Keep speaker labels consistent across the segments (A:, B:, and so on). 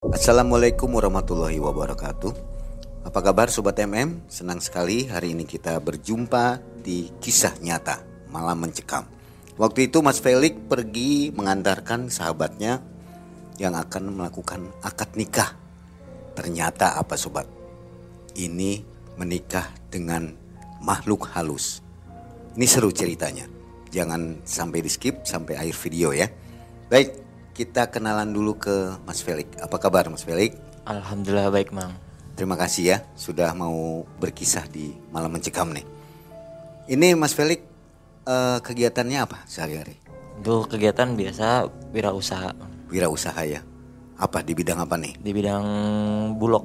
A: Assalamualaikum warahmatullahi wabarakatuh. Apa kabar Sobat MM? Senang sekali hari ini kita berjumpa di kisah nyata Malam Mencekam. Waktu itu Mas Felix pergi mengantarkan sahabatnya yang akan melakukan akad nikah. Ternyata apa sobat? Ini menikah dengan makhluk halus. Ini seru ceritanya. Jangan sampai di skip sampai akhir video ya. Baik, kita kenalan dulu ke Mas Felix. Apa kabar Mas Felix?
B: Alhamdulillah baik, Mang.
A: Terima kasih ya sudah mau berkisah di Malam Mencekam nih. Ini Mas Felix eh, kegiatannya apa sehari-hari?
B: Itu kegiatan biasa wirausaha
A: Wirausaha ya. Apa di bidang apa nih?
B: di bidang bulog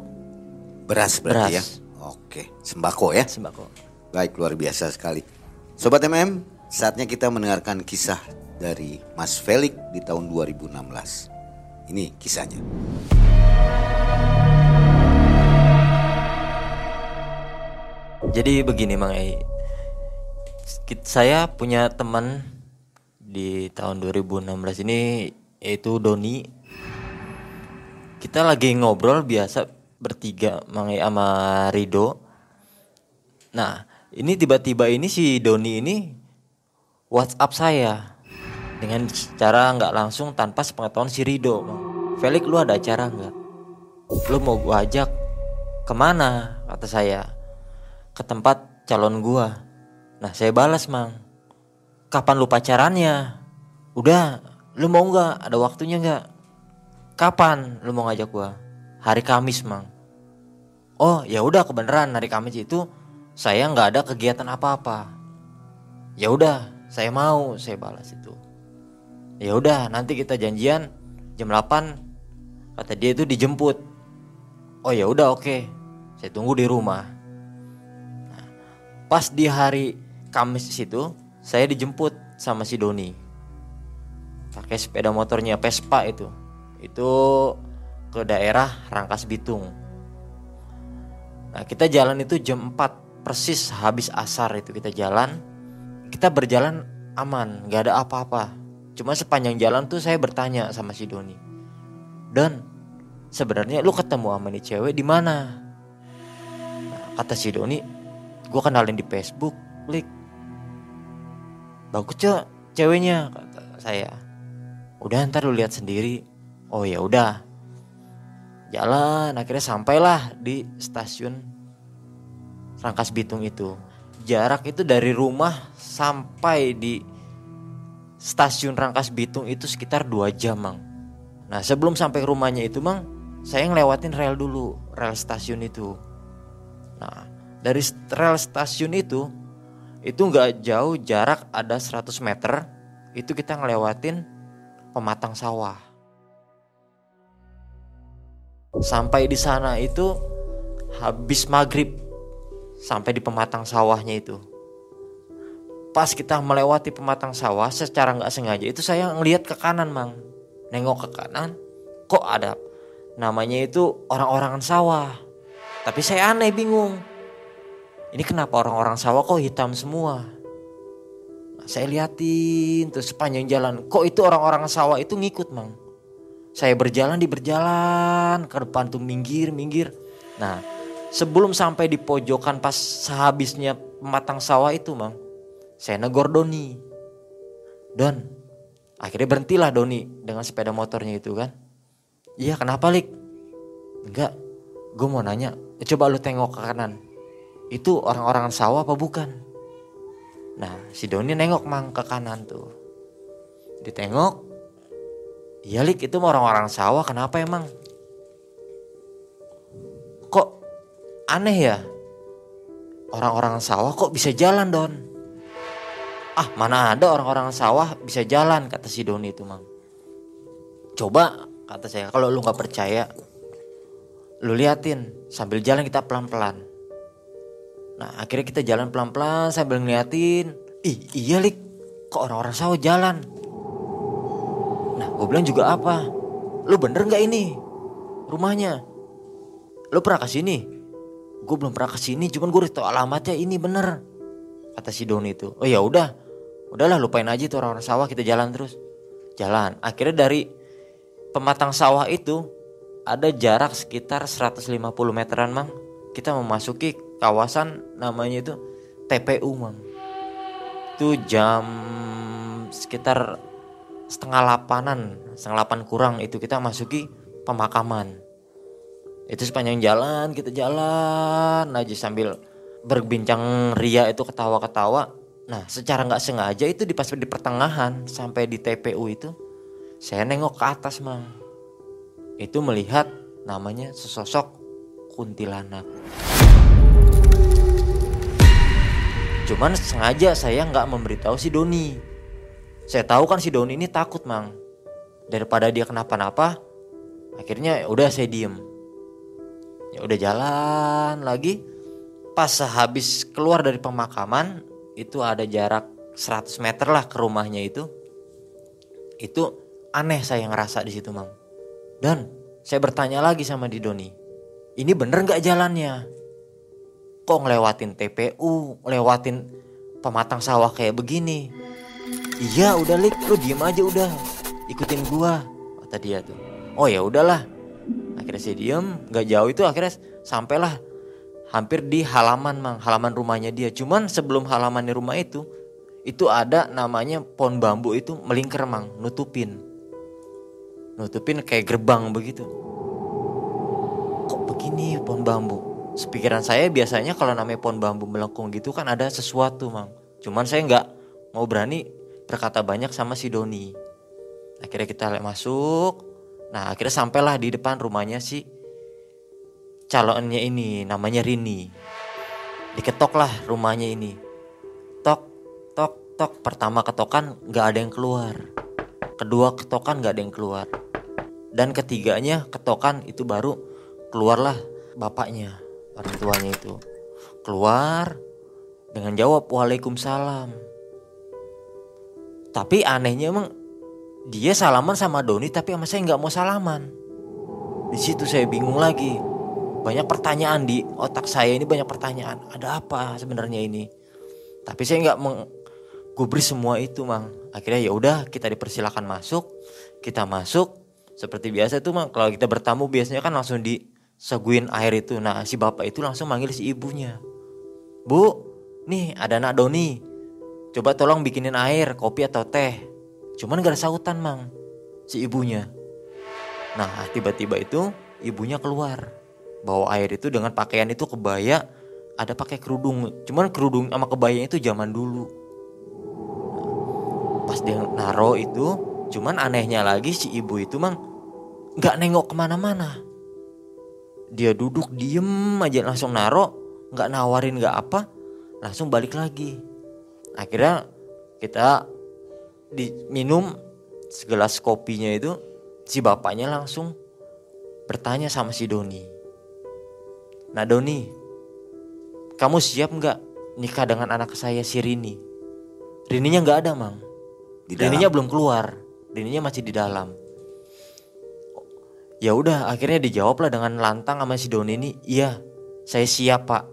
A: Beras berarti
B: Beras.
A: ya. Oke, sembako ya.
B: sembako.
A: Baik, luar biasa sekali. Sobat MM, saatnya kita mendengarkan kisah dari Mas Felix di tahun 2016. Ini kisahnya.
B: Jadi begini, Mang Ei. Saya punya teman di tahun 2016 ini yaitu Doni. Kita lagi ngobrol biasa bertiga Mang Ei sama Rido. Nah, ini tiba-tiba ini si Doni ini WhatsApp saya dengan cara nggak langsung tanpa sepengetahuan si Rido. Bang. Felix lu ada acara nggak? Lu mau gua ajak ke mana? Kata saya ke tempat calon gua. Nah saya balas mang. Kapan lu pacarannya? Udah, lu mau nggak? Ada waktunya nggak? Kapan lu mau ngajak gua? Hari Kamis mang. Oh ya udah kebenaran hari Kamis itu saya nggak ada kegiatan apa-apa. Ya udah, saya mau, saya balas itu. Ya udah, nanti kita janjian jam 8 kata dia itu dijemput. Oh ya udah oke. Saya tunggu di rumah. Nah, pas di hari Kamis situ, saya dijemput sama si Doni. Pakai sepeda motornya Vespa itu. Itu ke daerah Rangkas Bitung. Nah, kita jalan itu jam 4 persis habis asar itu kita jalan. Kita berjalan aman, nggak ada apa-apa. Cuma sepanjang jalan tuh saya bertanya sama si Doni. Dan sebenarnya lu ketemu sama nih cewek di mana? Nah, kata si Doni, gue kenalin di Facebook, klik. Bagus cok ceweknya kata saya. Udah ntar lu lihat sendiri. Oh ya udah. Jalan akhirnya sampailah di stasiun Rangkas Bitung itu. Jarak itu dari rumah sampai di stasiun Rangkas Bitung itu sekitar 2 jam, Mang. Nah, sebelum sampai rumahnya itu, Mang, saya ngelewatin rel dulu, rel stasiun itu. Nah, dari rel stasiun itu itu nggak jauh jarak ada 100 meter, itu kita ngelewatin pematang sawah. Sampai di sana itu habis maghrib sampai di pematang sawahnya itu. Pas kita melewati pematang sawah secara nggak sengaja itu saya ngelihat ke kanan mang, nengok ke kanan, kok ada namanya itu orang-orangan sawah. Tapi saya aneh bingung. Ini kenapa orang-orang sawah kok hitam semua? Nah, saya liatin tuh sepanjang jalan, kok itu orang-orang sawah itu ngikut mang. Saya berjalan di berjalan ke depan tuh minggir minggir. Nah sebelum sampai di pojokan pas sehabisnya pematang sawah itu mang, saya negor Doni. Don, akhirnya berhentilah Doni dengan sepeda motornya itu kan. Iya kenapa Lik? Enggak, gue mau nanya. "Eh, Coba lu tengok ke kanan. Itu orang-orang sawah apa bukan? Nah si Doni nengok mang ke kanan tuh. Ditengok, Iya Lik itu orang-orang sawah kenapa emang? Kok aneh ya? Orang-orang sawah kok bisa jalan Don? Ah mana ada orang-orang sawah bisa jalan kata si Doni itu mang. Coba kata saya kalau lu nggak percaya lu liatin sambil jalan kita pelan-pelan. Nah akhirnya kita jalan pelan-pelan sambil ngeliatin. Ih iya Lik kok orang-orang sawah jalan? Nah gue bilang juga apa? Lu bener nggak ini rumahnya? Lu pernah ke sini? Gue belum pernah ke sini, cuman gue udah tau alamatnya ini bener. Kata si Doni itu. Oh ya udah, udahlah lupain aja tuh orang-orang sawah kita jalan terus. Jalan. Akhirnya dari pematang sawah itu ada jarak sekitar 150 meteran mang kita memasuki kawasan namanya itu TPU mang itu jam sekitar setengah lapanan setengah lapan kurang itu kita masuki pemakaman itu sepanjang jalan kita jalan aja sambil berbincang ria itu ketawa-ketawa nah secara nggak sengaja itu di pas di pertengahan sampai di TPU itu saya nengok ke atas mang. Itu melihat namanya sesosok kuntilanak. Cuman sengaja saya nggak memberitahu si Doni. Saya tahu kan si Doni ini takut mang. Daripada dia kenapa-napa akhirnya ya udah saya diem. Ya udah jalan lagi. Pas habis keluar dari pemakaman itu ada jarak 100 meter lah ke rumahnya itu itu aneh saya ngerasa di situ mang dan saya bertanya lagi sama di Doni ini bener nggak jalannya? Kok ngelewatin TPU lewatin pematang sawah kayak begini? Iya udah lik. Lu diem aja udah. Ikutin gua kata dia tuh. Oh ya udahlah. Akhirnya saya diem nggak jauh itu akhirnya sampailah hampir di halaman mang halaman rumahnya dia. Cuman sebelum halaman rumah itu itu ada namanya pohon bambu itu melingkar mang nutupin. Nutupin kayak gerbang begitu. Kok begini pohon bambu? Sepikiran saya biasanya kalau namanya pohon bambu melengkung gitu kan ada sesuatu mang. Cuman saya nggak mau berani berkata banyak sama si Doni. Akhirnya kita masuk. Nah akhirnya sampailah di depan rumahnya si calonnya ini namanya Rini. Diketoklah rumahnya ini. Tok, tok, tok. Pertama ketokan nggak ada yang keluar. Kedua ketokan nggak ada yang keluar. Dan ketiganya ketokan itu baru keluarlah bapaknya, orang tuanya itu. Keluar dengan jawab waalaikumsalam. Tapi anehnya emang dia salaman sama Doni tapi sama saya nggak mau salaman. Di situ saya bingung lagi. Banyak pertanyaan di otak saya ini banyak pertanyaan. Ada apa sebenarnya ini? Tapi saya nggak menggubris semua itu, Mang. Akhirnya ya udah kita dipersilakan masuk. Kita masuk seperti biasa tuh, Mang. Kalau kita bertamu biasanya kan langsung diseguin air itu. Nah, si bapak itu langsung manggil si ibunya. Bu, nih ada anak Doni. Coba tolong bikinin air, kopi atau teh. Cuman gak ada sautan mang si ibunya. Nah tiba-tiba itu ibunya keluar bawa air itu dengan pakaian itu kebaya ada pakai kerudung. Cuman kerudung sama kebayanya itu zaman dulu. Pas dia naro itu cuman anehnya lagi si ibu itu mang nggak nengok ke mana-mana. Dia duduk diem aja langsung naro nggak nawarin nggak apa langsung balik lagi. Akhirnya kita diminum segelas kopinya itu si bapaknya langsung bertanya sama si Doni. Nah Doni, kamu siap nggak nikah dengan anak saya si Rini? Rininya nggak ada mang. Di Rininya belum keluar. Rininya masih di dalam. Ya udah, akhirnya dijawab lah dengan lantang sama si Doni ini. Iya, saya siap pak.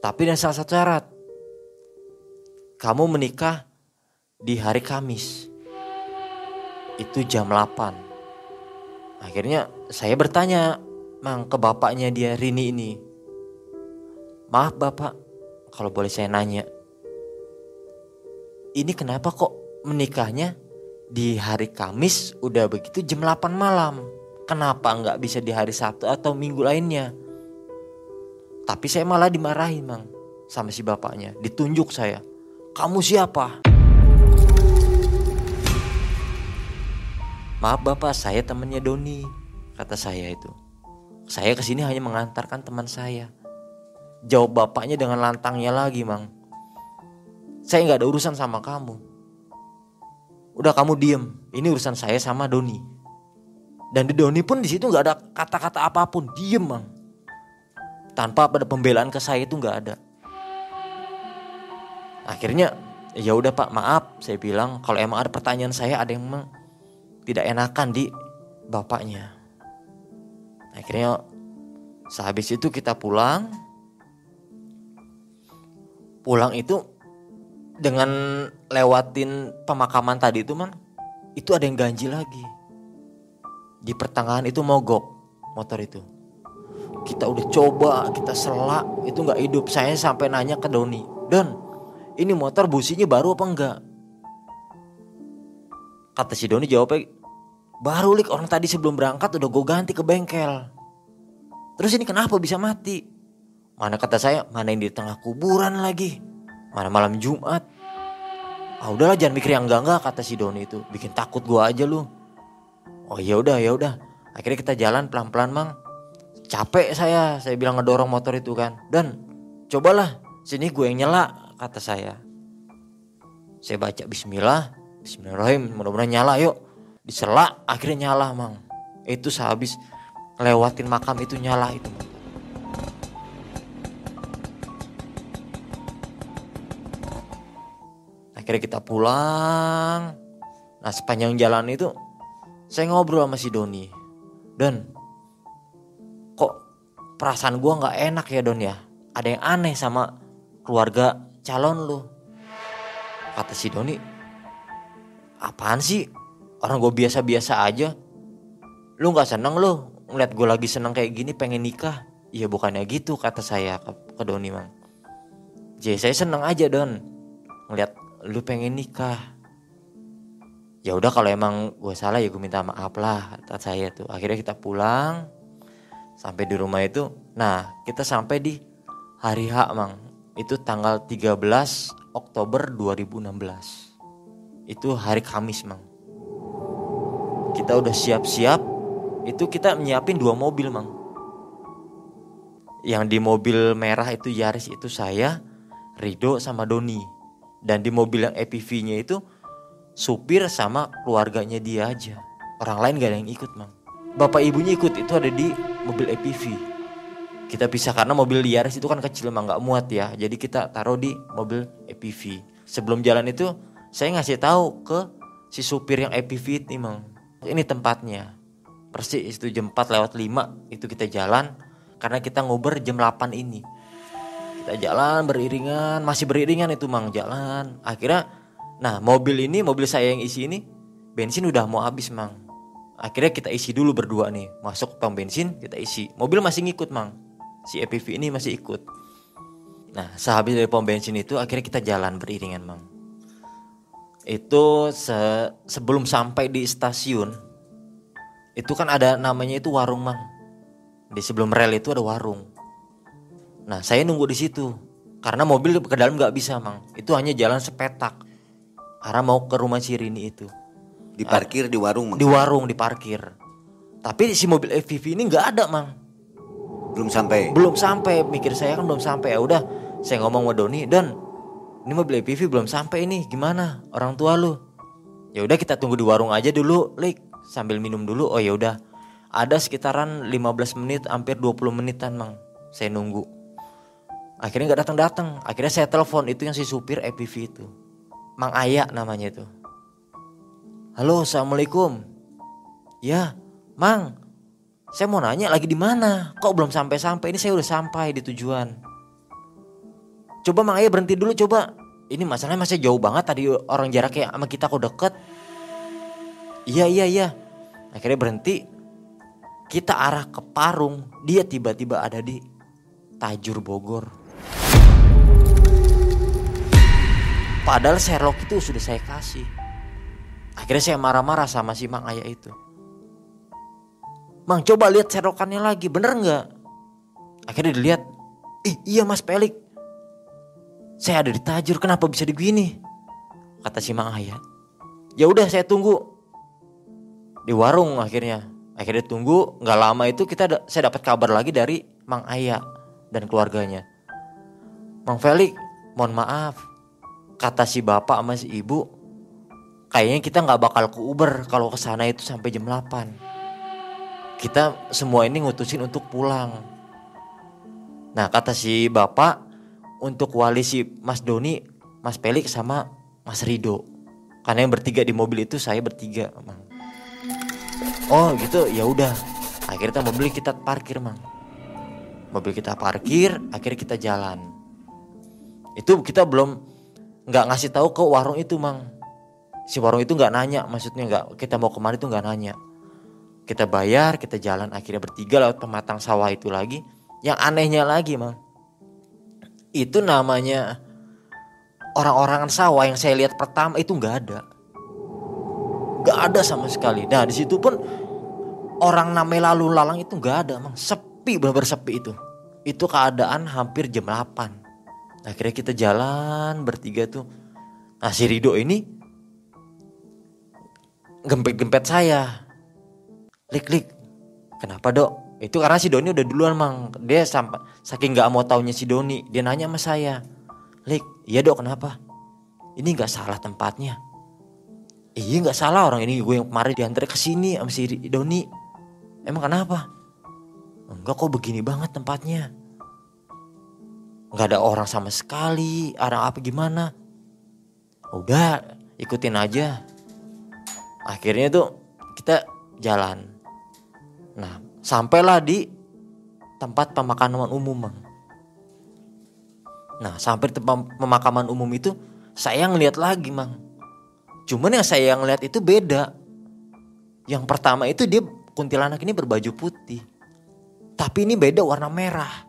B: Tapi dan salah satu syarat, kamu menikah di hari Kamis itu jam 8 akhirnya saya bertanya mang ke bapaknya dia Rini ini. Maaf bapak kalau boleh saya nanya. Ini kenapa kok menikahnya di hari Kamis udah begitu jam 8 malam? Kenapa nggak bisa di hari Sabtu atau minggu lainnya? Tapi saya malah dimarahin mang sama si bapaknya. Ditunjuk saya. Kamu siapa? Maaf bapak, saya temannya Doni, kata saya itu. Saya ke sini hanya mengantarkan teman saya. Jawab bapaknya dengan lantangnya lagi, mang. Saya nggak ada urusan sama kamu. Udah kamu diem, ini urusan saya sama Doni. Dan di Doni pun di situ nggak ada kata-kata apa pun, diem mang. Tanpa ada pembelaan ke saya itu nggak ada. Akhirnya ya udah pak maaf saya bilang kalau emang ada pertanyaan saya ada yang tidak enakan di bapaknya. Akhirnya sehabis itu kita pulang. Pulang itu dengan lewatin pemakaman tadi itu man, itu ada yang ganjil lagi. di pertengahan itu mogok motor itu kita udah coba kita selak itu nggak hidup saya sampai nanya ke Doni Don ini motor businya baru apa enggak kata si Doni jawabnya baru lik orang tadi sebelum berangkat udah gue ganti ke bengkel. Terus ini kenapa bisa mati? Mana kata saya mana yang di tengah kuburan lagi. Mana malam Jumat. Ah udahlah jangan mikir yang enggak enggak kata si Doni itu. Bikin takut gua aja lu. Oh ya udah ya udah. Akhirnya kita jalan pelan pelan mang. Capek saya saya bilang ngedorong motor itu kan. Dan cobalah sini gue yang nyala kata saya. Saya baca Bismillah. Bismillahirrahmanirrahim. Mudah-mudahan nyala yuk disela akhirnya nyala mang. Itu sehabis lewatin makam itu nyala itu. Akhirnya kita pulang. Nah sepanjang jalan itu saya ngobrol sama si Doni. Don kok perasaan gua nggak enak ya Don ya? Ada yang aneh sama keluarga calon lu. Kata si Doni apaan sih orang gue biasa-biasa aja. Lu nggak seneng lu ngeliat gue lagi seneng kayak gini pengen nikah? Iya bukannya gitu kata saya ke, ke Doni mang. Jadi saya seneng aja Don ngeliat lu pengen nikah. Ya udah kalau emang gue salah ya gue minta maaf lah kata saya tuh. Akhirnya kita pulang sampai di rumah itu. Nah kita sampai di hari H mang. Itu tanggal 13 Oktober 2016 itu hari Kamis mang kita udah siap-siap itu kita nyiapin dua mobil mang. Yang di mobil merah itu Yaris itu saya Rido sama Doni. Dan di mobil yang EPV-nya itu supir sama keluarganya dia aja. Orang lain gak ada yang ikut mang. Bapak ibunya ikut itu ada di mobil EPV kita pisah karena mobil Yaris itu kan kecil emang nggak muat ya. Jadi kita taruh di mobil EPV sebelum jalan itu saya ngasih tahu ke si supir yang EPV ini mang ini tempatnya. Persis itu jam 4 lewat 5 itu kita jalan karena kita ngobrol jam 8 ini. Kita jalan beriringan masih beriringan itu mang jalan. Akhirnya nah mobil ini mobil saya yang isi ini bensin udah mau habis mang. Akhirnya kita isi dulu berdua nih. Masuk tong bensin kita isi. Mobil masih ngikut mang. Si EPV ini masih ikut. Nah sehabis dari pom bensin itu akhirnya kita jalan beriringan mang itu se sebelum sampai di stasiun itu kan ada namanya itu warung mang. Di sebelum rel itu ada warung. Nah saya nunggu di situ. Karena mobil ke dalam nggak bisa mang. Itu hanya jalan sepetak. Arah mau ke rumah Cirini itu.
A: Diparkir di warung, Mang.
B: di warung diparkir. Tapi si mobil FPV ini nggak ada mang.
A: Belum sampai.
B: belum sampai. Mikir saya kan belum sampai. Ya udah saya ngomong sama Doni dan ini mobil PV belum sampai nih gimana? Orang tua lu. Ya udah kita tunggu di warung aja dulu Lik. Sambil minum dulu. Oh ya udah. Ada sekitaran 15 menit hampir 20 menitan mang. Saya nunggu. Akhirnya nggak datang datang akhirnya saya telepon. Itu yang si supir EPV itu. Mang Aya namanya itu. Halo assalamualaikum. Ya Mang. Saya mau nanya lagi di mana? Kok belum sampai sampai ini saya udah sampai di tujuan coba Mang Aya berhenti dulu coba. Ini masalahnya masih jauh banget tadi orang jaraknya sama kita kok deket. Iya iya iya. Akhirnya berhenti. Kita arah ke Parung. Dia tiba-tiba ada di Tajur Bogor. Padahal Sherlock itu sudah saya kasih. Akhirnya saya marah-marah sama si Mang Aya itu. Mang coba lihat Sherlockannya lagi. Bener nggak? Akhirnya dilihat ih iya Mas Pelik saya ada di Tajur kenapa bisa digini kata si Mang Aya ya udah saya tunggu. Di warung akhirnya. Akhirnya tunggu nggak lama itu kita da- saya dapat kabar lagi dari Mang Aya dan keluarganya. Mang Felix mohon maaf. Kata si bapak sama si ibu kayaknya kita nggak bakal ke Uber kalau ke sana itu sampai jam 8 kita semua ini ngutusin untuk pulang. Nah kata si bapak untuk wali si Mas Doni Mas Pelik sama Mas Rido karena yang bertiga di mobil itu saya bertiga Mang. Oh gitu ya udah. Akhirnya mobil kita parkir mang. Mobil kita parkir, akhirnya kita jalan. Itu kita belum nggak ngasih tahu ke warung itu mang. Si warung itu nggak nanya, maksudnya nggak kita mau ke mana itu nggak nanya. kita bayar kita jalan akhirnya bertiga lewat pematang sawah itu lagi yang anehnya lagi mang itu namanya orang-orangan sawah yang saya lihat pertama itu nggak ada. Nggak ada sama sekali. Nah di situ pun orang namanya lalu lalang itu nggak ada mang sepi benar-benar sepi itu. Itu keadaan hampir jam 8 akhirnya kita jalan bertiga tuh nah si Rido ini gempet-gempet saya. Lik, lik. Kenapa dok? Itu karena si Doni udah duluan mang. Dia sampai saking nggak mau taunya si Doni, dia nanya sama saya. Lik, iya dok kenapa? Ini nggak salah tempatnya. Iya nggak salah orang ini gue yang kemarin diantar ke sini sama si Doni. Emang kenapa? Enggak kok begini banget tempatnya. Nggak ada orang sama sekali. Orang apa gimana? Udah ikutin aja. Akhirnya tuh kita jalan Nah, sampailah di tempat pemakaman umum, Bang. Nah, sampai tempat pemakaman umum itu saya ngeliat lagi, Mang. Cuman yang saya ngeliat itu beda. Yang pertama itu dia kuntilanak ini berbaju putih. Tapi ini beda warna merah.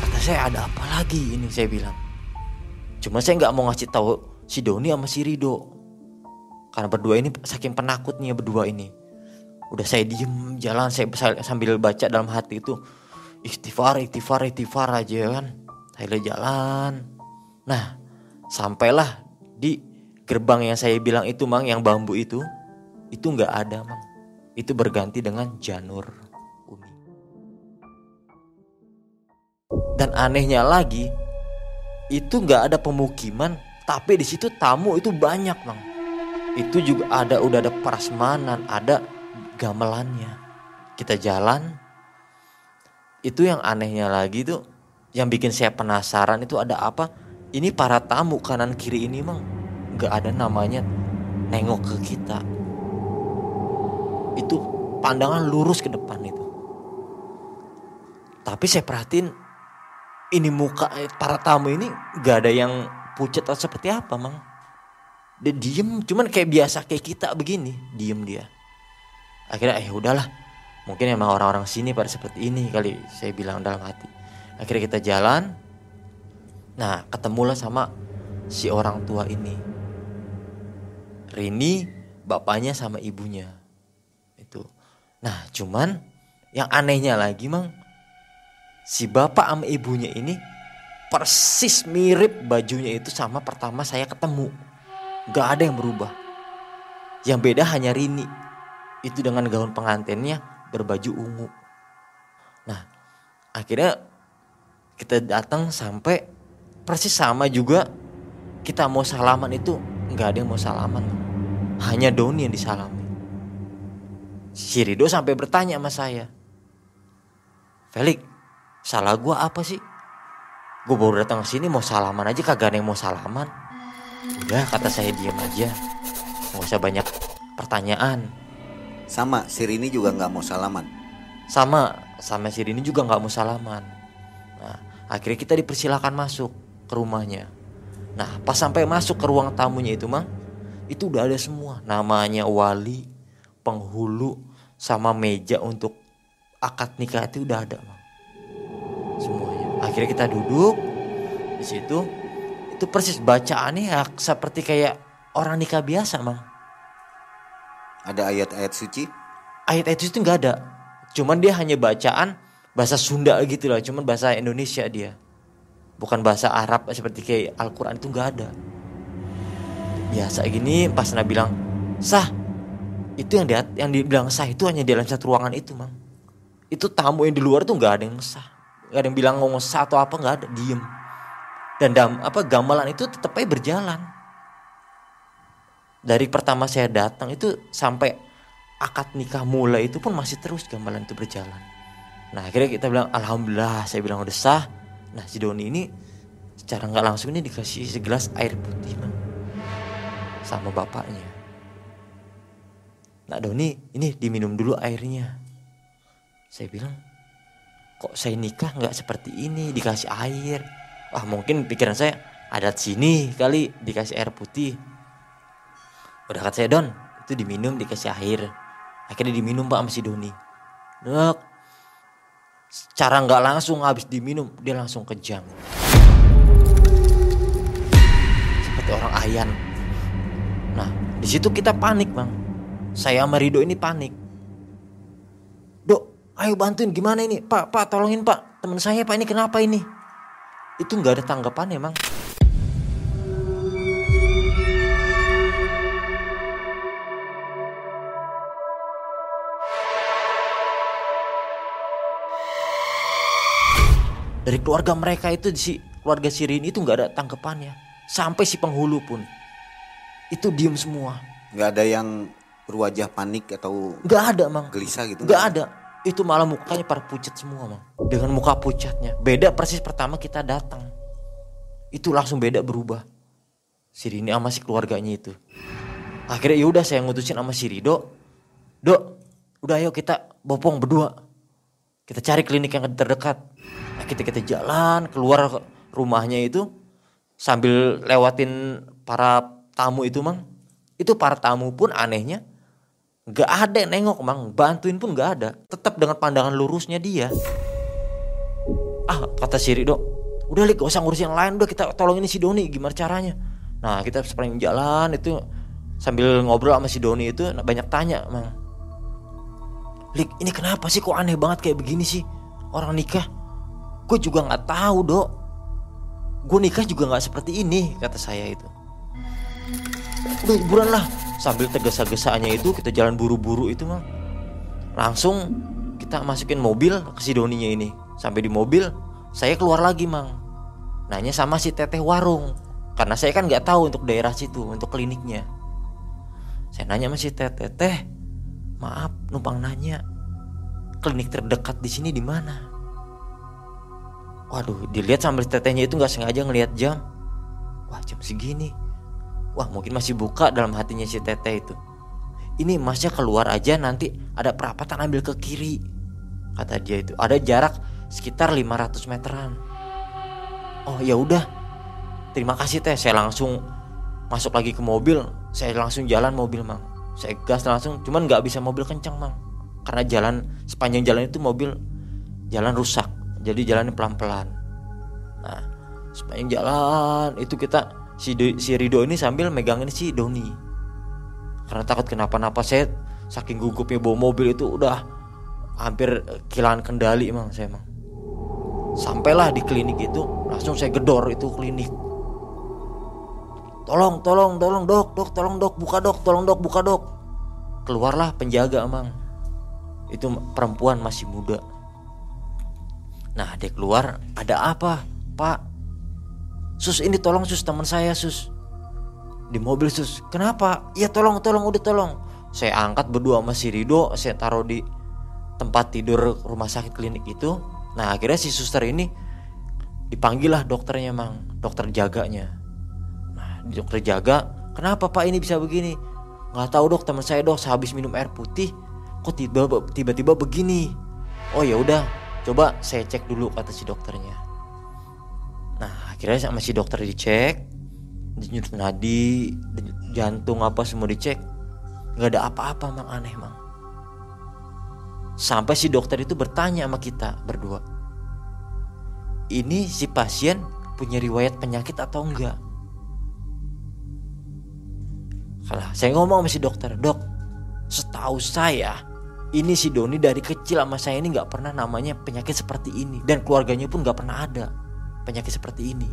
B: Kata saya ada apa lagi ini saya bilang. Cuma saya nggak mau ngasih tahu si Doni sama si Rido. Karena berdua ini saking penakutnya berdua ini udah saya diem jalan saya sambil baca dalam hati itu istighfar istighfar istighfar aja kan? Saya jalan. Nah sampailah di gerbang yang saya bilang itu mang yang bambu itu itu nggak ada mang. Itu berganti dengan janur uni dan anehnya lagi itu nggak ada pemukiman tapi di situ tamu itu banyak mang. Itu juga ada udah ada prasmanan ada gamelannya. Kita jalan. Itu yang anehnya lagi tuh yang bikin saya penasaran itu ada apa? Ini para tamu kanan kiri ini mah nggak ada namanya nengok ke kita. Itu pandangan lurus ke depan itu. Tapi saya perhatiin ini muka para tamu ini nggak ada yang pucat atau seperti apa, Mang. Dia diem, cuman kayak biasa kayak kita begini, diem dia akhirnya eh udahlah. Mungkin emang orang-orang sini pada seperti ini kali saya bilang dalam hati. Akhirnya kita jalan. Nah ketemulah sama si orang tua ini. Rini bapaknya sama ibunya. Itu. Nah cuman yang anehnya lagi mang. Si bapak sama ibunya ini persis mirip bajunya itu sama pertama saya ketemu. Gak ada yang berubah. Yang beda hanya Rini itu dengan gaun pengantinnya berbaju ungu. Nah, akhirnya kita datang sampai persis sama juga kita mau salaman itu nggak ada yang mau salaman. Hanya Doni yang disalami. Si Rido sampai bertanya sama saya. Felix, salah gua apa sih? Gue baru datang ke sini mau salaman aja kagak ada yang mau salaman. Udah kata saya diam aja. Gak usah banyak pertanyaan.
A: Sama, si Rini juga nggak mau salaman.
B: Sama, sama si Rini juga nggak mau salaman. Nah, akhirnya kita dipersilakan masuk ke rumahnya. Nah, pas sampai masuk ke ruang tamunya itu, Mang, itu udah ada semua. Namanya wali, penghulu, sama meja untuk akad nikah itu udah ada, Mang. Semuanya. Akhirnya kita duduk di situ. Itu persis bacaannya ya seperti kayak orang nikah biasa, Mang
A: ada ayat-ayat suci?
B: Ayat-ayat suci itu nggak ada. Cuman dia hanya bacaan bahasa Sunda gitu lah. Cuman bahasa Indonesia dia. Bukan bahasa Arab seperti kayak Al-Quran itu nggak ada. Biasa gini pas Nabi bilang sah. Itu yang dia yang dibilang sah itu hanya di dalam satu ruangan itu mang. Itu tamu yang di luar tuh nggak ada yang sah. Gak ada yang bilang ngomong sah atau apa nggak ada diem. Dan dam, apa gamelan itu tetap aja berjalan dari pertama saya datang itu sampai akad nikah mulai itu pun masih terus gamelan itu berjalan. Nah akhirnya kita bilang alhamdulillah saya bilang udah sah. Nah si Doni ini secara nggak langsung ini dikasih segelas air putih man. sama bapaknya. Nah Doni ini diminum dulu airnya. Saya bilang kok saya nikah nggak seperti ini dikasih air. Wah mungkin pikiran saya adat sini kali dikasih air putih udah kata saya Don itu diminum dikasih air. Akhirnya diminum pak sama si Doni. Dok cara nggak langsung habis diminum dia langsung kejang seperti orang ayan. Nah di situ kita panik bang. Saya sama Rido ini panik. Dok ayo bantuin gimana ini? Pak pak tolongin pak. Teman saya pak ini kenapa ini? Itu nggak ada tanggapan emang dari keluarga mereka itu si keluarga Sirin itu nggak ada tanggapannya. Sampai si penghulu pun itu diem semua.
A: Nggak ada yang berwajah panik atau
B: nggak ada mang.
A: gelisah gitu
B: nggak ada. Itu malah mukanya para pucat semua mang. Dengan muka pucatnya beda persis pertama kita datang. Itu langsung beda berubah. Si Rini sama si keluarganya itu. Akhirnya yaudah saya ngutusin sama si Rido dok udah ayo kita bopong berdua. Kita cari klinik yang terdekat kita kita jalan keluar rumahnya itu sambil lewatin para tamu itu mang. Itu para tamu pun anehnya nggak ada yang nengok mang. Bantuin pun nggak ada. Tetap dengan pandangan lurusnya dia. Ah kata si Rido udah lik gak usah ngurusin yang lain. Udah kita tolongin si Doni gimana caranya? Nah kita sepanjang jalan itu sambil ngobrol sama si Doni itu nah, banyak tanya mang. Lik ini kenapa sih kok aneh banget kayak begini sih? Orang nikah gue juga nggak tahu dok. Gue nikah juga nggak seperti ini kata saya itu. Udah hiburan lah. Sambil tergesa-gesanya itu kita jalan buru-buru itu mang. Langsung kita masukin mobil ke si Doninya ini. Sampai di mobil saya keluar lagi mang. Nanya sama si teteh warung. Karena saya kan nggak tahu untuk daerah situ untuk kliniknya. Saya nanya sama si teteh teh maaf numpang nanya. Klinik terdekat di sini di mana waduh dilihat sambil tetehnya itu nggak sengaja ngelihat jam. Wah jam segini. Wah mungkin masih buka dalam hatinya si teteh itu. Ini masnya keluar aja nanti ada perapatan ambil ke kiri kata dia itu. Ada jarak sekitar 500 meteran. Oh ya udah. Terima kasih teh. Saya langsung masuk lagi ke mobil. Saya langsung jalan mobil mang. Saya gas langsung cuman nggak bisa mobil kencang mang. Karena jalan sepanjang jalan itu mobil jalan rusak jadi jalannya pelan-pelan. Nah sepanjang jalan itu kita si si Rido ini sambil megangin si Doni. Karena takut kenapa-napa saya saking gugupnya bawa mobil itu udah hampir kehilangan kendali emang saya emang sampailah di klinik itu langsung saya gedor itu klinik. Tolong tolong tolong dok dok tolong dok buka dok tolong dok buka dok. Keluarlah penjaga emang itu perempuan masih muda nah dia keluar ada apa pak? Sus ini tolong sus teman saya sus. Di mobil sus. Kenapa? Ya tolong tolong udah tolong. Saya angkat berdua sama si Rido saya taruh di tempat tidur rumah sakit klinik itu. Nah akhirnya si suster ini dipanggil lah dokternya mang dokter jaganya. Nah dokter jaga kenapa pak ini bisa begini? Nggak tahu dok teman saya dok sehabis minum air putih kok tiba tiba-tiba begini? Oh ya udah coba saya cek dulu kata si dokternya. Nah akhirnya sama si dokter dicek denyut nadi jantung apa semua dicek. Nggak ada apa-apa mang aneh mang. Sampai si dokter itu bertanya sama kita berdua ini si pasien punya riwayat penyakit atau enggak Kalah, saya ngomong sama si dokter, dok, setahu saya ini si Doni dari kecil sama saya ini nggak pernah namanya penyakit seperti ini dan keluarganya pun nggak pernah ada penyakit seperti ini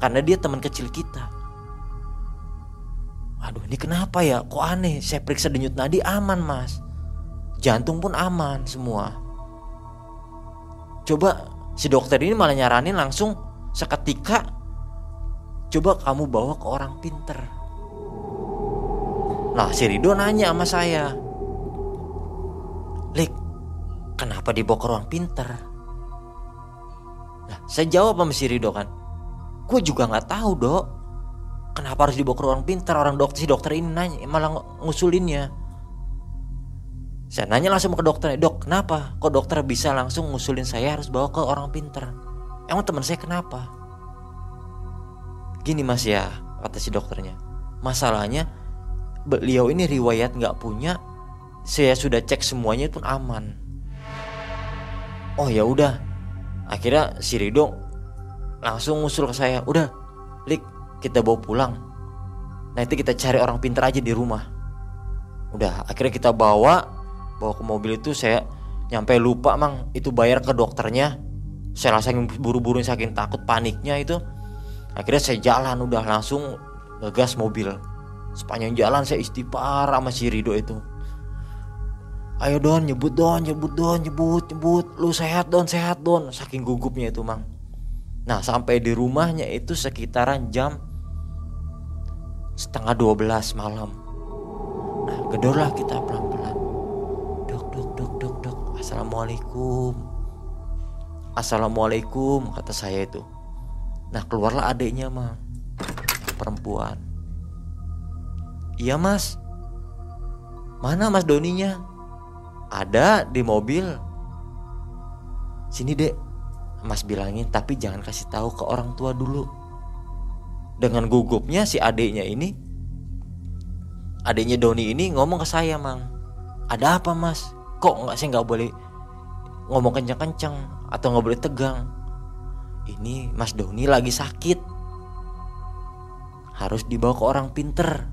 B: karena dia teman kecil kita. Aduh ini kenapa ya? Kok aneh? Saya periksa denyut nadi aman mas, jantung pun aman semua. Coba si dokter ini malah nyaranin langsung seketika coba kamu bawa ke orang pinter Nah si Rido nanya sama saya Lik Kenapa dibawa ke ruang pinter? Nah saya jawab sama si Rido kan Gue juga gak tahu dok. Kenapa harus dibawa ke ruang pinter? Orang dokter si dokter ini nanya Malah ngusulinnya. Saya nanya langsung ke dokter Dok kenapa? Kok dokter bisa langsung ngusulin saya harus bawa ke orang pinter? Emang teman saya kenapa? Gini mas ya Kata si dokternya. Masalahnya beliau ini riwayat nggak punya saya sudah cek semuanya pun aman. Oh ya udah. Akhirnya si Rido langsung ngusul ke saya udah lik kita bawa pulang. Nanti kita cari orang pintar aja di rumah. Udah akhirnya kita bawa bawa ke mobil itu saya nyampe lupa mang itu bayar ke dokternya. Saya langsung buru-buru saking takut paniknya itu. Akhirnya saya jalan udah langsung ngegas mobil. Sepanjang jalan saya istighfar sama si Rido itu ayo don nyebut don nyebut don nyebut nyebut. Lu sehat don sehat don. Saking gugupnya itu mang. Nah sampai di rumahnya itu sekitaran jam setengah 12 malam. Nah gedorlah kita pelan-pelan. Dok dok dok dok dok. Assalamualaikum. Assalamualaikum kata saya itu. Nah keluarlah adiknya mang. Perempuan. Iya mas. Mana mas Doninya ada di mobil. Sini dek, Mas bilangin tapi jangan kasih tahu ke orang tua dulu. Dengan gugupnya si adiknya ini, adiknya Doni ini ngomong ke saya mang, ada apa mas? Kok nggak sih nggak boleh ngomong kencang-kencang atau nggak boleh tegang? Ini Mas Doni lagi sakit, harus dibawa ke orang pinter.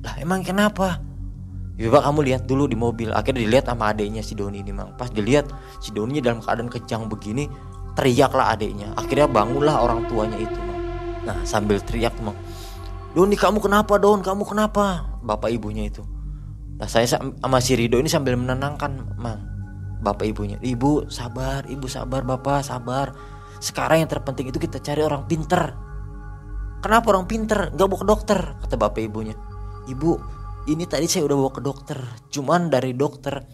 B: Lah emang kenapa? Coba kamu lihat dulu di mobil. Akhirnya dilihat sama adiknya si Doni ini, Mang. Pas dilihat si Doni dalam keadaan kejang begini, teriaklah adiknya. Akhirnya bangunlah orang tuanya itu, Mang. Nah, sambil teriak, Mang. Doni kamu kenapa, Don? Kamu kenapa? Bapak ibunya itu. Nah, saya sama si Rido ini sambil menenangkan, Mang. Bapak ibunya. Ibu, sabar, Ibu sabar, Bapak sabar. Sekarang yang terpenting itu kita cari orang pinter. Kenapa orang pinter? Gak mau ke dokter, kata bapak ibunya. Ibu, ini tadi saya udah bawa ke dokter. Cuman dari dokter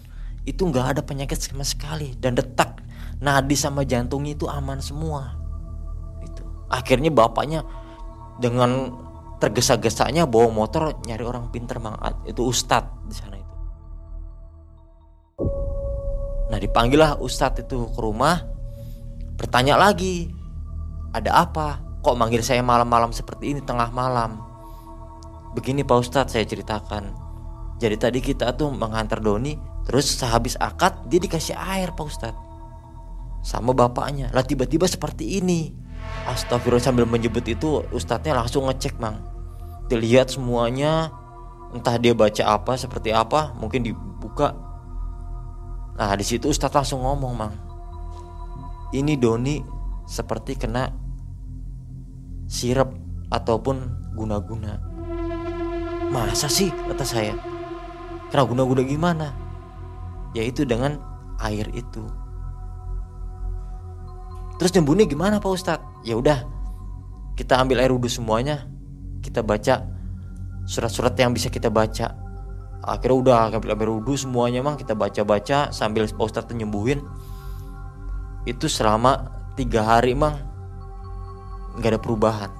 B: itu nggak ada penyakit sama sekali. Dan detak nadi sama jantungnya itu aman semua. Itu. Akhirnya bapaknya dengan tergesa-gesanya bawa motor nyari orang pinter mangat itu ustadz di sana itu. Nah dipanggillah ustadz itu ke rumah. Bertanya lagi ada apa? Kok manggil saya malam-malam seperti ini tengah malam Begini Pak Ustadz saya ceritakan. Jadi tadi kita tuh menghantar Doni Terus sehabis akad dia dikasih air Pak Ustadz. Sama bapaknya. Lah tiba-tiba seperti ini. Astagfirullah sambil menyebut itu Ustadznya langsung ngecek mang. Dilihat semuanya Entah dia baca apa seperti apa Mungkin dibuka. Nah di situ Ustadz langsung ngomong mang. Ini Doni seperti kena sirup ataupun guna-guna Masa sih kata saya? Kena guna-guna gimana? Yaitu dengan air itu. Terus nyembunyi gimana Pak Ustadz? Ya udah kita ambil air wudhu semuanya. Kita baca surat-surat yang bisa kita baca. Akhirnya udah ambil air wudhu semuanya mang. Kita baca-baca sambil Pak Ustadz nyembuhin. Itu selama tiga hari mang. Nggak ada perubahan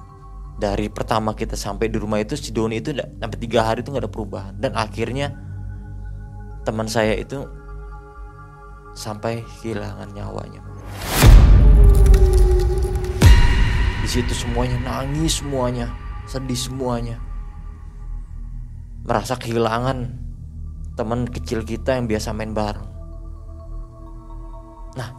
B: dari pertama kita sampai di rumah itu si Doni itu sampai tiga hari itu nggak ada perubahan. Dan akhirnya teman saya itu sampai kehilangan nyawanya. Di situ semuanya nangis semuanya sedih semuanya. Merasa kehilangan teman kecil kita yang biasa main bareng. Nah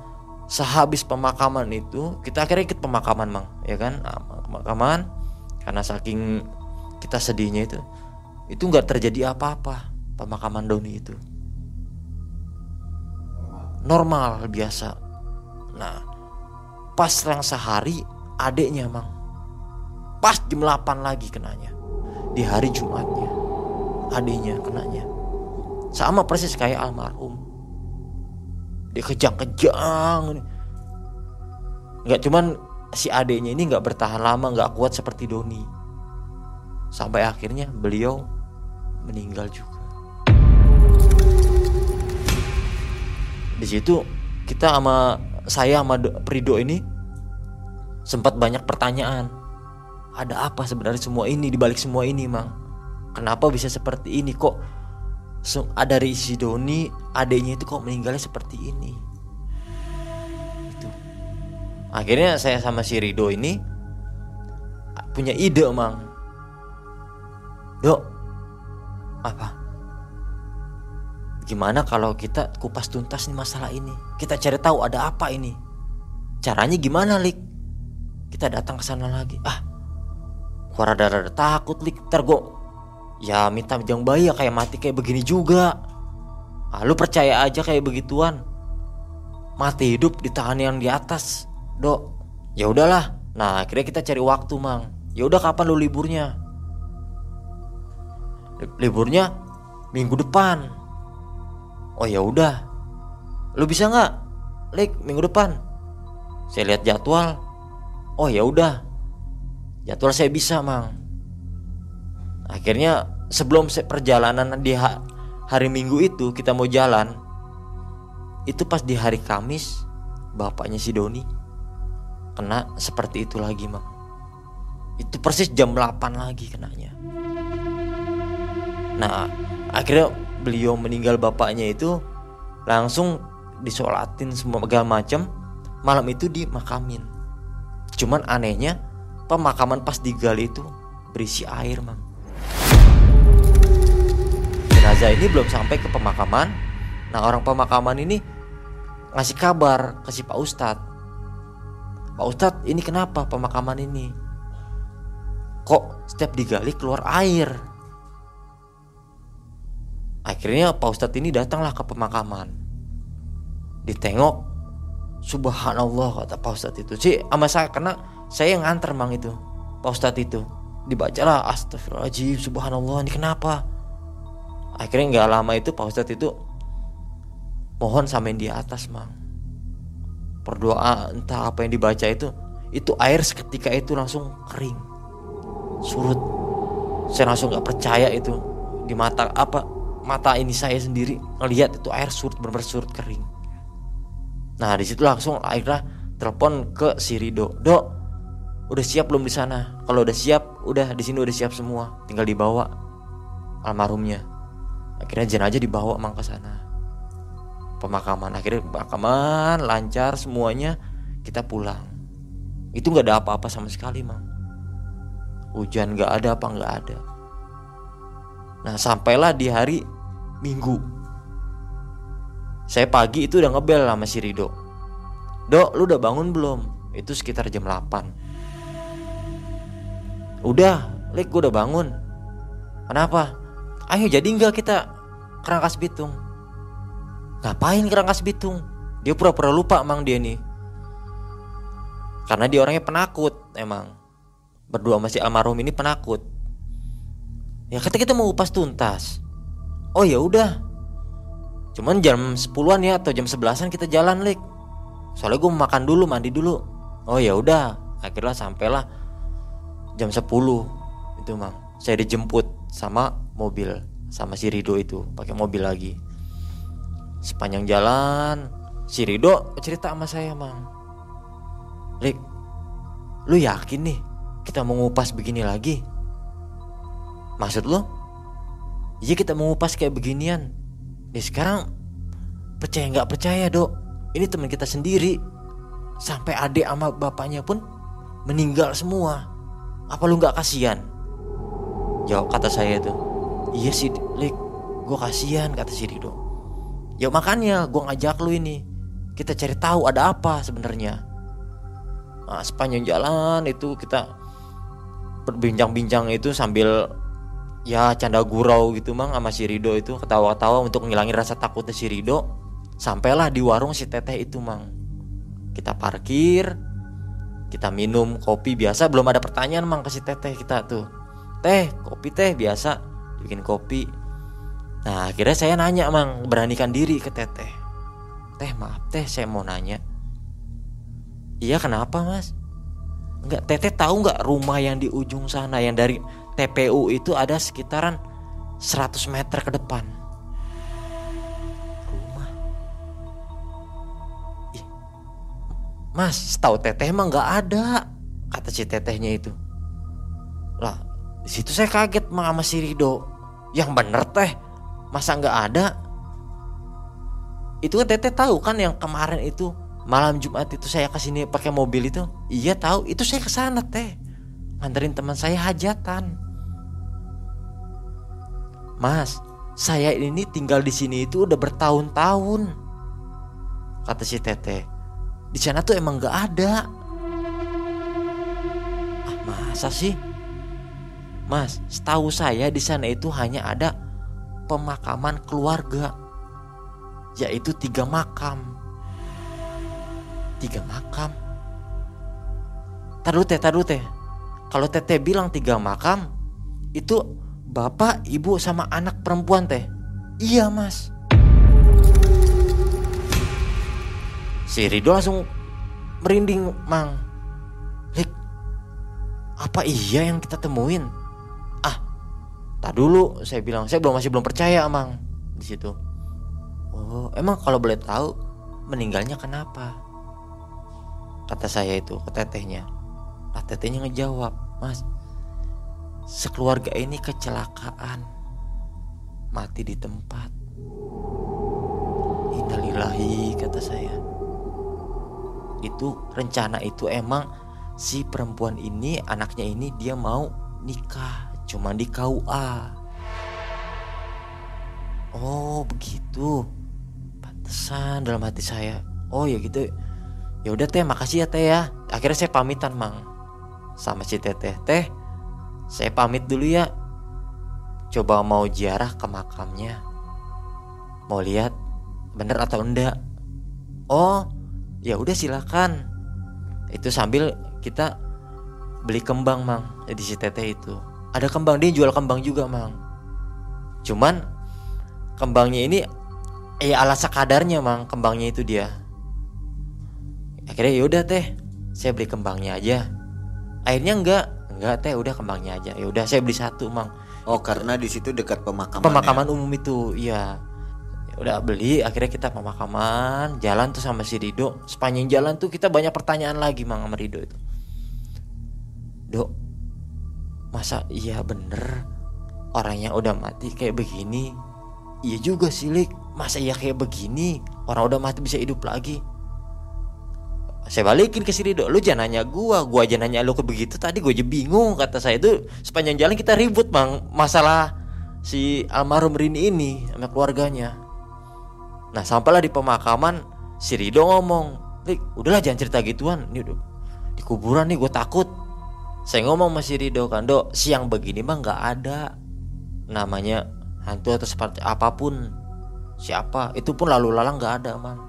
B: sehabis pemakaman itu kita akhirnya ikut pemakaman mang ya kan? Nah, pemakaman karena saking kita sedihnya itu itu nggak terjadi apa-apa pemakaman Doni itu. Normal biasa. Nah pas selang sehari adiknya emang pas jam 8 lagi kenanya. Di hari Jumatnya adiknya kenanya. Sama persis kayak almarhum. Dia kejang-kejang nggak cuman si adiknya ini nggak bertahan lama nggak kuat seperti Doni. Sampai akhirnya beliau meninggal juga. Di situ kita sama saya sama Prido ini sempat banyak pertanyaan. Ada apa sebenarnya semua ini dibalik semua ini mang? Kenapa bisa seperti ini? Kok ada dari si Doni adiknya itu kok meninggalnya seperti ini akhirnya saya sama si Rido ini punya ide mang. Dok apa? Gimana kalau kita kupas tuntas nih masalah ini? Kita cari tahu ada apa ini. Caranya gimana lik? Kita datang ke sana lagi. Ah gua rada-rada takut lik. Ntar gua ya minta jangan bayi ya kayak mati kayak begini juga. Ah, lu percaya aja kayak begituan. Mati hidup di tangan yang di atas dok ya udahlah. Nah akhirnya kita cari waktu mang. Ya udah kapan lu liburnya? Liburnya minggu depan. Oh ya udah. Lu bisa nggak? Lik minggu depan. Saya lihat jadwal. Oh ya udah. Jadwal saya bisa mang. Akhirnya sebelum perjalanan di hari minggu itu kita mau jalan itu pas di hari Kamis bapaknya si Doni kena seperti itu lagi mang itu persis jam 8 lagi kenanya. Nah akhirnya beliau meninggal bapaknya itu langsung disolatin semua segala macam malam itu dimakamin. Cuman anehnya pemakaman pas digali itu berisi air mang. Jenazah ini belum sampai ke pemakaman. Nah orang pemakaman ini ngasih kabar ke si Pak Ustadz Pak Ustadz ini kenapa pemakaman ini? Kok setiap digali keluar air? Akhirnya Pak Ustadz ini datanglah ke pemakaman. Ditengok Subhanallah kata Pak Ustadz itu. Sih sama saya karena saya yang nganter mang itu. Pak Ustadz itu dibacalah Astagfirullahaladzim Subhanallah ini kenapa? Akhirnya nggak lama itu Pak Ustadz itu mohon samain di atas mang berdoa entah apa yang dibaca itu itu air seketika itu langsung kering surut. Saya langsung nggak percaya itu. Di mata apa mata ini saya sendiri ngelihat itu air surut benar kering. Nah di situ langsung akhirnya telepon ke si Rido. Dok udah siap belum di sana? Kalau udah siap udah di sini udah siap semua. Tinggal dibawa almarhumnya. Akhirnya jenazah dibawa mang ke sana pemakaman. Akhirnya pemakaman lancar semuanya kita pulang. Itu nggak ada apa-apa sama sekali mang. Hujan nggak ada apa nggak ada. Nah sampailah di hari minggu. Saya pagi itu udah ngebel sama si Rido. Dok lu udah bangun belum? Itu sekitar jam 8 udah Lik gue udah bangun. Kenapa? Ayo jadi nggak kita kerangkas bitung Ngapain kerangkas bitung? Dia pura-pura lupa emang dia nih. Karena dia orangnya penakut emang. Berdua masih almarhum ini penakut. Ya kata kita mau upas tuntas. Oh ya udah. Cuman jam 10-an ya atau jam 11-an kita jalan, Lik. Soalnya gue makan dulu, mandi dulu. Oh ya udah. Akhirnya sampailah jam 10 itu, Mang. Saya dijemput sama mobil sama si Rido itu, pakai mobil lagi. Sepanjang jalan. Si Rido cerita sama saya mang. Rik Lu yakin nih kita mau ngupas begini lagi? Maksud lo? Iya kita mau ngupas kayak beginian. Ya sekarang Percaya nggak percaya dok? Ini teman kita sendiri. Sampai adik sama bapaknya pun Meninggal semua. Apa lu nggak kasihan? Jawab kata saya tuh Iya sih Rik Gue kasihan kata si Rido Ya makanya gue ngajak lu ini. Kita cari tahu ada apa sebenarnya. Nah, Sepanjang jalan itu kita Berbincang-bincang itu sambil Ya canda gurau gitu mang sama si Rido itu Ketawa-ketawa untuk ngilangin rasa takutnya si Rido. Sampailah di warung si Teteh itu mang. Kita parkir Kita minum kopi biasa. Belum ada pertanyaan mang ke si Teteh kita tuh. Teh kopi teh biasa? Bikin kopi Nah akhirnya saya nanya mang beranikan diri ke teteh. Teh maaf teh saya mau nanya. Iya kenapa mas? Enggak teteh tahu nggak rumah yang di ujung sana Yang dari TPU itu ada sekitaran 100 meter ke depan? Rumah? Ih, Mas tahu teteh emang nggak ada Kata si tetehnya itu. Lah di situ saya kaget sama si Rido. Yang bener teh masa nggak ada itu kan teteh tahu kan yang kemarin itu malam Jumat itu saya ke sini pakai mobil itu iya tahu itu saya ke sana teh nganterin teman saya hajatan Mas, saya ini tinggal di sini itu udah bertahun-tahun. Kata si Teteh. Di sana tuh emang gak ada. Ah, masa sih? Mas, setahu saya di sana itu hanya ada pemakaman keluarga. Yaitu tiga makam. Tiga makam. Taruh teh, taruh teh. Kalau teteh bilang tiga makam, itu bapak, ibu sama anak perempuan teh. Iya mas. Si Rido langsung merinding mang. Lik, apa iya yang kita temuin? Tak dulu saya bilang saya belum masih belum percaya mang di situ. Oh, emang kalau boleh tahu meninggalnya kenapa? Kata saya itu ke tetehnya. Nah tetehnya ngejawab, mas sekeluarga ini kecelakaan mati di tempat innalillahi kata saya itu rencana itu emang si perempuan ini anaknya ini dia mau nikah cuma di KUA oh begitu pantesan dalam hati saya oh ya gitu ya udah teh makasih ya teh ya akhirnya saya pamitan mang sama si teteh teh saya pamit dulu ya. Coba mau ziarah ke makamnya. Mau lihat bener atau enggak. Oh, ya udah silakan. Itu sambil kita beli kembang, Mang. Di si teteh itu. Ada kembang dia jual kembang juga, Mang. Cuman kembangnya ini ya ala sekadarnya, Mang. Kembangnya itu dia. Akhirnya yaudah teh, saya beli kembangnya aja. Akhirnya enggak, enggak teh udah kembangnya aja ya udah saya beli satu mang
A: oh karena di situ dekat pemakaman
B: pemakaman ya? umum itu iya ya udah beli akhirnya kita pemakaman jalan tuh sama si Rido sepanjang jalan tuh kita banyak pertanyaan lagi mang sama Rido itu dok masa iya bener? Orang yang udah mati kayak begini? Iya juga sih Lik. Masa iya kayak begini? Orang udah mati bisa hidup lagi. Saya balikin ke si Rido. Lu jangan nanya gua. Gua aja nanya lu ke begitu. Tadi gua aja bingung kata saya. Itu sepanjang jalan kita ribut bang masalah si almarhum Rini ini sama keluarganya. Nah sampailah di pemakaman si Rido ngomong Rik, udahlah jangan cerita gituan. Ini udah di kuburan nih gue takut saya ngomong sama si Rido kan dok siang begini mah nggak ada namanya hantu atau seperti apa pun siapa itu pun lalu lalang nggak ada mang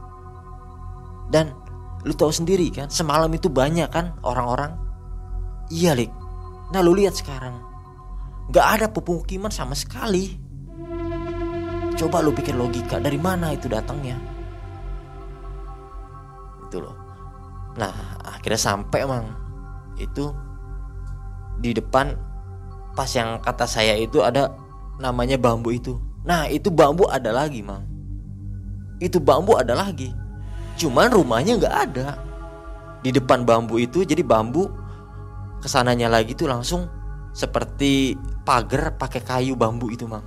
B: dan Lu tahu sendiri kan, semalam itu banyak kan orang-orang. Iya, Lik. Nah, lu lihat sekarang. Gak ada pemukiman sama sekali. Coba lu pikir logika, dari mana itu datangnya? Itu loh. Nah, akhirnya sampai emang itu di depan pas yang kata saya itu ada namanya bambu itu. Nah, itu bambu ada lagi, Mang. Itu bambu ada lagi. Cuman rumahnya nggak ada. Di depan bambu itu jadi bambu ke sananya lagi tuh langsung seperti pagar pakai kayu bambu itu mang.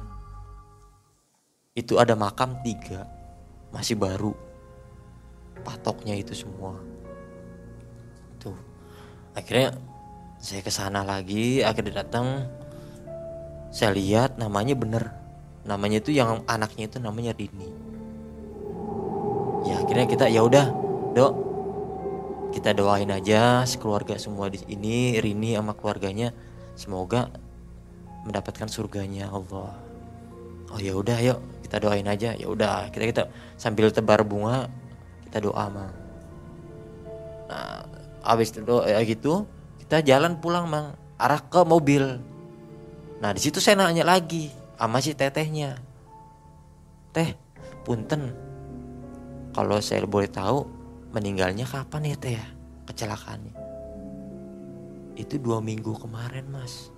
B: Itu ada makam tiga masih baru patoknya itu semua. Tuh akhirnya saya ke sana lagi akhirnya datang. Saya lihat namanya bener. Namanya itu yang anaknya itu namanya Rini. Ya akhirnya kita ya udah dok. Kita doain aja sekeluarga semua di ini Rini sama keluarganya. Semoga mendapatkan surganya Allah. Oh ya udah yuk. Kita doain aja. Ya udah kita kita sambil tebar bunga kita doa mang. Nah habis doa ya gitu kita jalan pulang mang arah ke mobil nah di situ saya nanya lagi sama si tetehnya teh punten kalau saya boleh tahu meninggalnya kapan ya teh ya kecelakaannya? Itu dua minggu kemarin mas.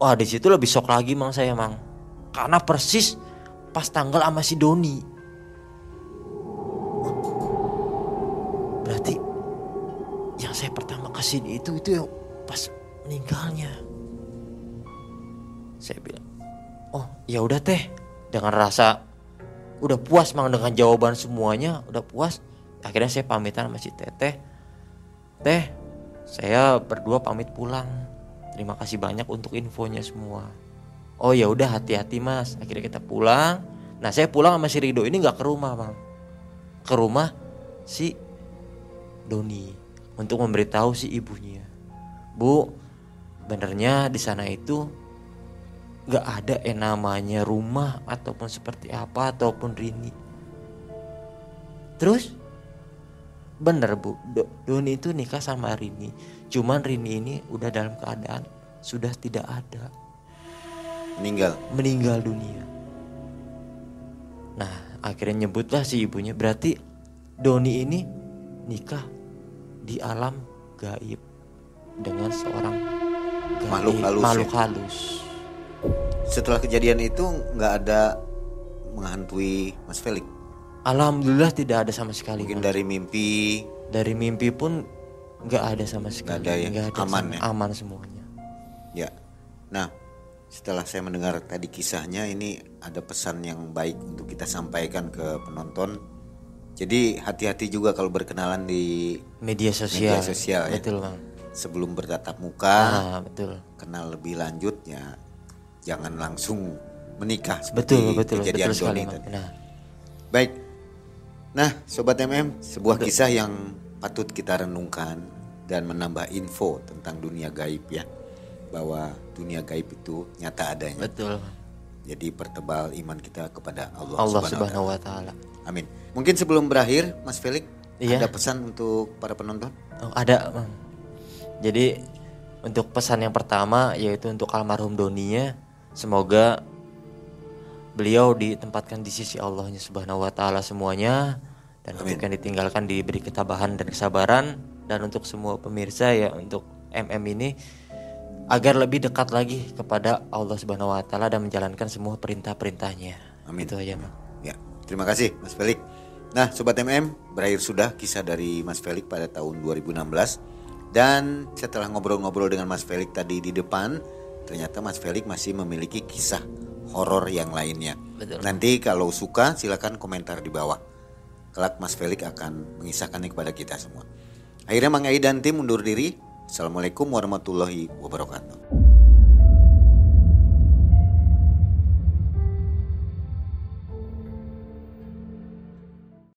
B: Wah di situ lebih shock lagi mang saya mang. Karena persis pas tanggal sama si Doni. Berarti saya pertama ke sini itu itu yang pas meninggalnya. Saya bilang, oh ya udah teh. Dengan rasa udah puas mang dengan jawaban semuanya udah puas. Akhirnya saya pamitan sama si teteh. Teh saya berdua pamit pulang. Terima kasih banyak untuk infonya semua. Oh ya udah hati-hati mas. Akhirnya kita pulang. Nah saya pulang sama si Rido ini nggak ke rumah bang ke rumah si Doni untuk memberitahu si ibunya. Bu benernya di sana itu nggak ada yang namanya rumah ataupun seperti apa ataupun Rini. Terus? Bener bu. Do- Doni itu nikah sama Rini. Cuman Rini ini udah dalam keadaan sudah tidak ada.
A: Meninggal.
B: meninggal dunia. Nah, akhirnya nyebutlah si ibunya. Berarti Doni ini nikah di alam gaib dengan seorang gaib,
A: Makhluk halus ya?
B: makhluk halus.
A: Setelah kejadian itu nggak ada menghantui Mas Felix.
B: Alhamdulillah tidak ada sama sekali.
A: Mungkin
B: Mas.
A: dari mimpi
B: Dari mimpi pun nggak ada sama sekali.
A: ada ya?
B: Nggak
A: Aman
B: sama-
A: ya?
B: Aman semuanya.
A: ya. Nah, setelah saya mendengar tadi kisahnya ini ada pesan yang baik untuk kita sampaikan ke penonton. Jadi hati-hati juga kalau berkenalan di
B: Media sosial.
A: Media sosial, ya.
B: Betul, Bang.
A: sebelum bertatap muka,
B: Ah, betul.
A: kenal lebih lanjut ya jangan langsung menikah seperti
B: Betul, betul,
A: kejadian
B: betul sekali, Bang.
A: tadi.
B: Nah,
A: Baik. Nah, sobat MM, sebuah kisah yang patut kita renungkan dan menambah info tentang dunia gaib ya. Bahwa dunia gaib itu nyata adanya.
B: betul.
A: Jadi pertebal iman kita kepada Allah,
B: Allah
A: Subhanahu wa
B: taala.
A: Amin. Mungkin sebelum berakhir, Mas Felix,
B: Iya.
A: ada pesan untuk para penonton?
B: Oh, ada, Bang. Jadi untuk pesan yang pertama yaitu untuk almarhum Doninya, semoga beliau ditempatkan di sisi Allahnya Subhanahu wa taala semuanya dan yang ditinggalkan diberi ketabahan dan kesabaran dan untuk semua pemirsa ya untuk MM ini agar lebih dekat lagi kepada Allah Subhanahu wa taala dan menjalankan semua perintah-perintahnya.
A: Amin.
B: Itu aja, Bang.
A: Ya, terima kasih Mas Felix. Nah, Sobat MM, berakhir sudah kisah dari Mas Felix pada tahun 2016. Dan setelah ngobrol-ngobrol dengan Mas Felix tadi di depan, ternyata Mas Felix masih memiliki kisah horor yang lainnya.
B: Betul.
A: Nanti kalau suka silakan komentar di bawah. Kelak Mas Felix akan mengisahkannya kepada kita semua. Akhirnya Mang Ai dan tim undur diri. Assalamualaikum warahmatullahi wabarakatuh.